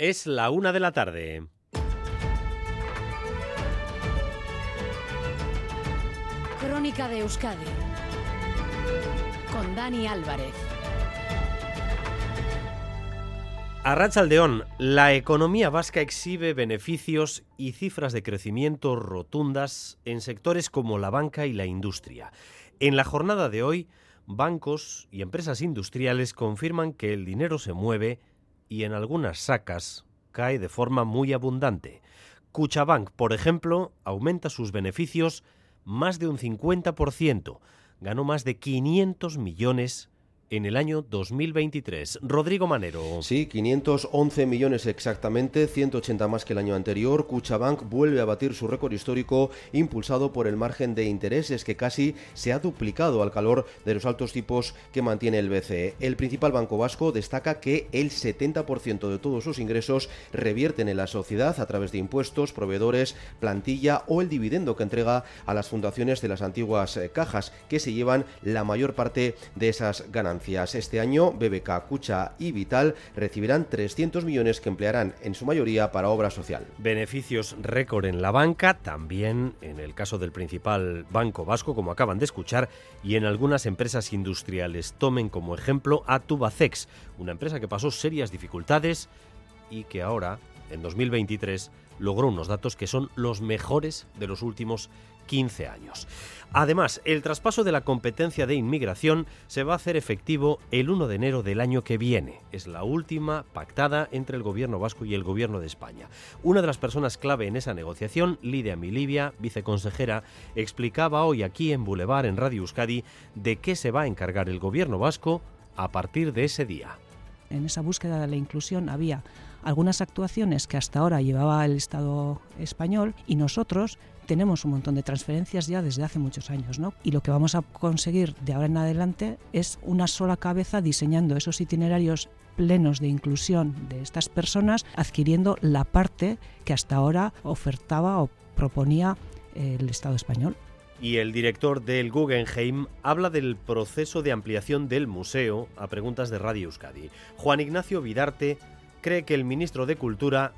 Es la una de la tarde. Crónica de Euskadi con Dani Álvarez. Arrachaldeón, la economía vasca exhibe beneficios y cifras de crecimiento rotundas en sectores como la banca y la industria. En la jornada de hoy, bancos y empresas industriales confirman que el dinero se mueve y en algunas sacas cae de forma muy abundante. Cuchabank, por ejemplo, aumenta sus beneficios más de un 50%, ganó más de 500 millones en el año 2023. Rodrigo Manero. Sí, 511 millones exactamente, 180 más que el año anterior. Cuchabank vuelve a batir su récord histórico impulsado por el margen de intereses que casi se ha duplicado al calor de los altos tipos que mantiene el BCE. El principal banco vasco destaca que el 70% de todos sus ingresos revierten en la sociedad a través de impuestos, proveedores, plantilla o el dividendo que entrega a las fundaciones de las antiguas eh, cajas que se llevan la mayor parte de esas ganancias. Este año, BBK, Cucha y Vital recibirán 300 millones que emplearán en su mayoría para obra social. Beneficios récord en la banca, también en el caso del principal banco vasco, como acaban de escuchar, y en algunas empresas industriales. Tomen como ejemplo a Tubacex, una empresa que pasó serias dificultades y que ahora, en 2023, logró unos datos que son los mejores de los últimos 15 años. Además, el traspaso de la competencia de inmigración se va a hacer efectivo el 1 de enero del año que viene. Es la última pactada entre el gobierno vasco y el gobierno de España. Una de las personas clave en esa negociación, Lidia Milivia, viceconsejera, explicaba hoy aquí en Boulevard, en Radio Euskadi, de qué se va a encargar el gobierno vasco a partir de ese día. En esa búsqueda de la inclusión había algunas actuaciones que hasta ahora llevaba el Estado español y nosotros tenemos un montón de transferencias ya desde hace muchos años, ¿no? Y lo que vamos a conseguir de ahora en adelante es una sola cabeza diseñando esos itinerarios plenos de inclusión de estas personas, adquiriendo la parte que hasta ahora ofertaba o proponía el Estado español. Y el director del Guggenheim habla del proceso de ampliación del museo a preguntas de Radio Euskadi. Juan Ignacio Vidarte cree que el ministro de Cultura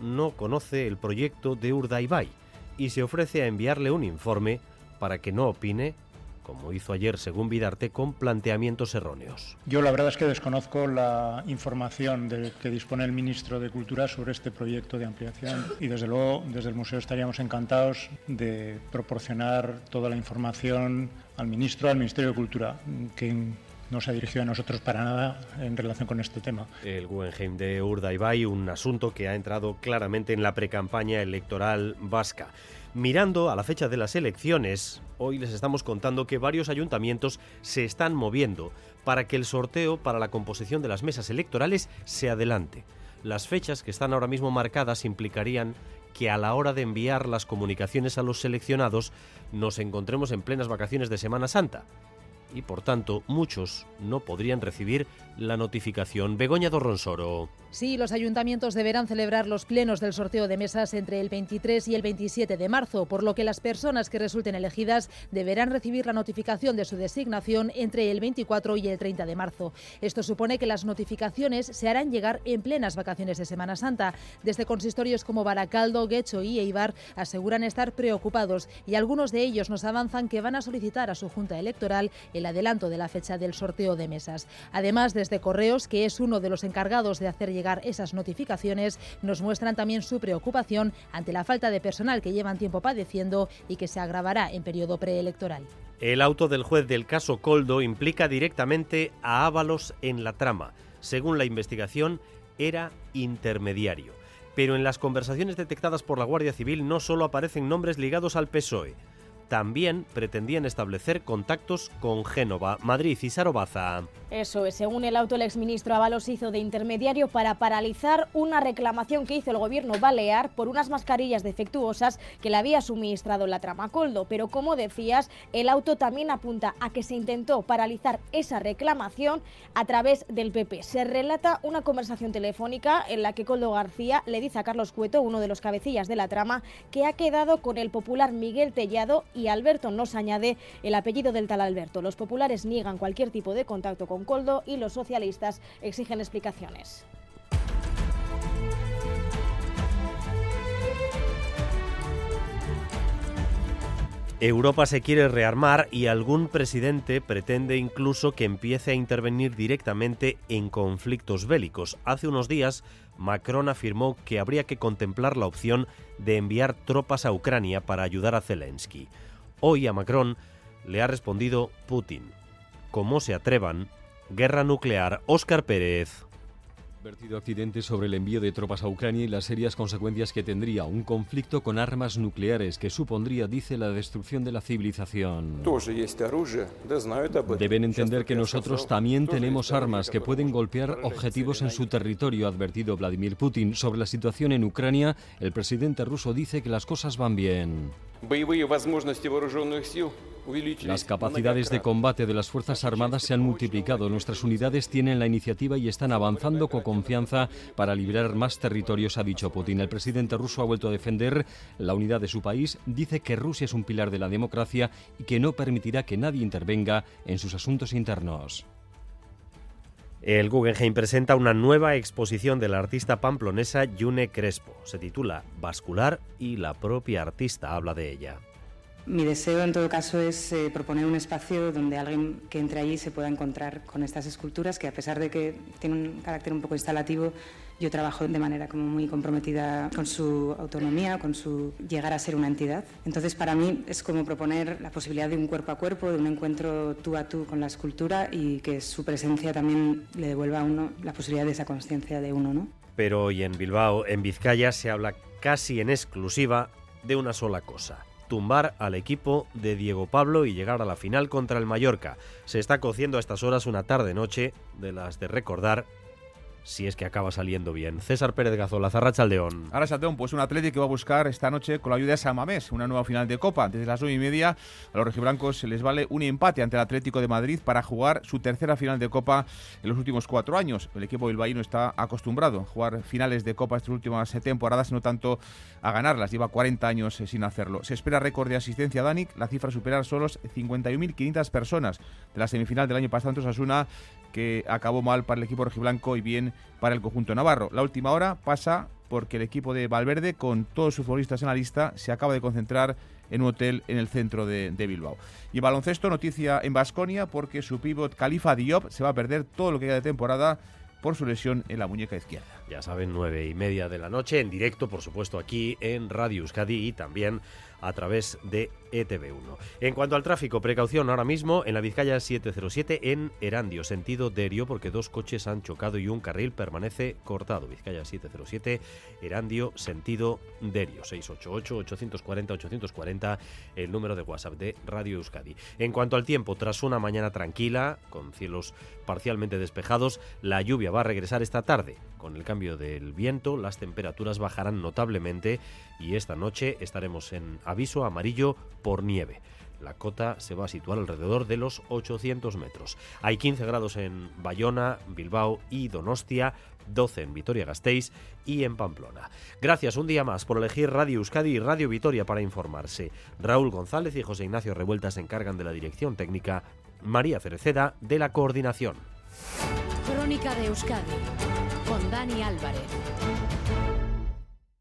no conoce el proyecto de Urdaibai y se ofrece a enviarle un informe para que no opine, como hizo ayer según Vidarte, con planteamientos erróneos. Yo la verdad es que desconozco la información de que dispone el ministro de Cultura sobre este proyecto de ampliación y desde luego desde el museo estaríamos encantados de proporcionar toda la información al ministro, al Ministerio de Cultura, que no se ha dirigido a nosotros para nada en relación con este tema. El Guggenheim de Urdaibai, un asunto que ha entrado claramente en la precampaña electoral vasca. Mirando a la fecha de las elecciones, hoy les estamos contando que varios ayuntamientos se están moviendo para que el sorteo para la composición de las mesas electorales se adelante. Las fechas que están ahora mismo marcadas implicarían que a la hora de enviar las comunicaciones a los seleccionados nos encontremos en plenas vacaciones de Semana Santa y por tanto muchos no podrían recibir la notificación. Begoña Dorronsoro. Sí, los ayuntamientos deberán celebrar los plenos del sorteo de mesas entre el 23 y el 27 de marzo, por lo que las personas que resulten elegidas deberán recibir la notificación de su designación entre el 24 y el 30 de marzo. Esto supone que las notificaciones se harán llegar en plenas vacaciones de Semana Santa. Desde consistorios como Baracaldo, Guecho y Eibar aseguran estar preocupados y algunos de ellos nos avanzan que van a solicitar a su Junta Electoral el adelanto de la fecha del sorteo de mesas. Además, desde Correos, que es uno de los encargados de hacer llegar esas notificaciones, nos muestran también su preocupación ante la falta de personal que llevan tiempo padeciendo y que se agravará en periodo preelectoral. El auto del juez del caso Coldo implica directamente a Ábalos en la trama. Según la investigación, era intermediario. Pero en las conversaciones detectadas por la Guardia Civil no solo aparecen nombres ligados al PSOE también pretendían establecer contactos con Génova, Madrid y Sarobaza. Eso es, según el auto, el exministro Ábalos hizo de intermediario para paralizar una reclamación que hizo el gobierno balear por unas mascarillas defectuosas que le había suministrado la trama Coldo. Pero como decías, el auto también apunta a que se intentó paralizar esa reclamación a través del PP. Se relata una conversación telefónica en la que Coldo García le dice a Carlos Cueto, uno de los cabecillas de la trama, que ha quedado con el popular Miguel Tellado y Alberto nos añade el apellido del tal Alberto. Los populares niegan cualquier tipo de contacto con Coldo y los socialistas exigen explicaciones. Europa se quiere rearmar y algún presidente pretende incluso que empiece a intervenir directamente en conflictos bélicos. Hace unos días, Macron afirmó que habría que contemplar la opción de enviar tropas a Ucrania para ayudar a Zelensky. Hoy a Macron le ha respondido Putin. Como se atrevan, guerra nuclear. Óscar Pérez advertido Occidente sobre el envío de tropas a Ucrania y las serias consecuencias que tendría un conflicto con armas nucleares que supondría, dice, la destrucción de la civilización. Deben entender que nosotros también tenemos armas que pueden golpear objetivos en su territorio, ha advertido Vladimir Putin. Sobre la situación en Ucrania, el presidente ruso dice que las cosas van bien. Las capacidades de combate de las Fuerzas Armadas se han multiplicado. Nuestras unidades tienen la iniciativa y están avanzando con confianza para liberar más territorios, ha dicho Putin. El presidente ruso ha vuelto a defender la unidad de su país. Dice que Rusia es un pilar de la democracia y que no permitirá que nadie intervenga en sus asuntos internos. El Guggenheim presenta una nueva exposición de la artista pamplonesa Yune Crespo. Se titula Vascular y la propia artista habla de ella. Mi deseo, en todo caso, es eh, proponer un espacio donde alguien que entre allí se pueda encontrar con estas esculturas, que a pesar de que tienen un carácter un poco instalativo, yo trabajo de manera como muy comprometida con su autonomía, con su llegar a ser una entidad. Entonces, para mí es como proponer la posibilidad de un cuerpo a cuerpo, de un encuentro tú a tú con la escultura y que su presencia también le devuelva a uno la posibilidad de esa conciencia de uno, ¿no? Pero hoy en Bilbao, en Vizcaya, se habla casi en exclusiva de una sola cosa tumbar al equipo de Diego Pablo y llegar a la final contra el Mallorca. Se está cociendo a estas horas una tarde-noche de las de recordar si es que acaba saliendo bien. César Pérez Gazola, Zarrachaldeón. Ahora Chaldeón, pues un Atlético que va a buscar esta noche con la ayuda de Samamés, una nueva final de Copa. Desde las nueve y media a los rojiblancos se les vale un empate ante el Atlético de Madrid para jugar su tercera final de Copa en los últimos cuatro años. El equipo bilbaíno está acostumbrado a jugar finales de Copa estas últimas temporadas, no tanto a ganarlas. Lleva 40 años eh, sin hacerlo. Se espera récord de asistencia a Danic, la cifra superar solo 51.500 personas de la semifinal del año pasado entre Osasuna que acabó mal para el equipo rojiblanco y bien para el conjunto navarro. La última hora pasa porque el equipo de Valverde, con todos sus futbolistas en la lista, se acaba de concentrar en un hotel en el centro de, Bilbao. Y baloncesto, noticia en Basconia, porque su pívot Califa Diop se va a perder todo lo que queda de temporada por su lesión en la muñeca izquierda. Ya saben, nueve y media de la noche, en directo, por supuesto, aquí en Radio Euskadi y también a través de ETV1. En cuanto al tráfico, precaución ahora mismo en la Vizcaya 707 en Erandio, sentido Derio, porque dos coches han chocado y un carril permanece cortado. Vizcaya 707, Erandio, sentido Derio, 688-840-840, el número de WhatsApp de Radio Euskadi. En cuanto al tiempo, tras una mañana tranquila, con cielos parcialmente despejados, la lluvia va a regresar esta tarde. Con el cambio del viento, las temperaturas bajarán notablemente y esta noche estaremos en aviso amarillo por nieve. La cota se va a situar alrededor de los 800 metros. Hay 15 grados en Bayona, Bilbao y Donostia, 12 en Vitoria-Gasteiz y en Pamplona. Gracias un día más por elegir Radio Euskadi y Radio Vitoria para informarse. Raúl González y José Ignacio Revuelta se encargan de la dirección técnica, María Cereceda de la coordinación. Crónica de Euskadi con Dani Álvarez.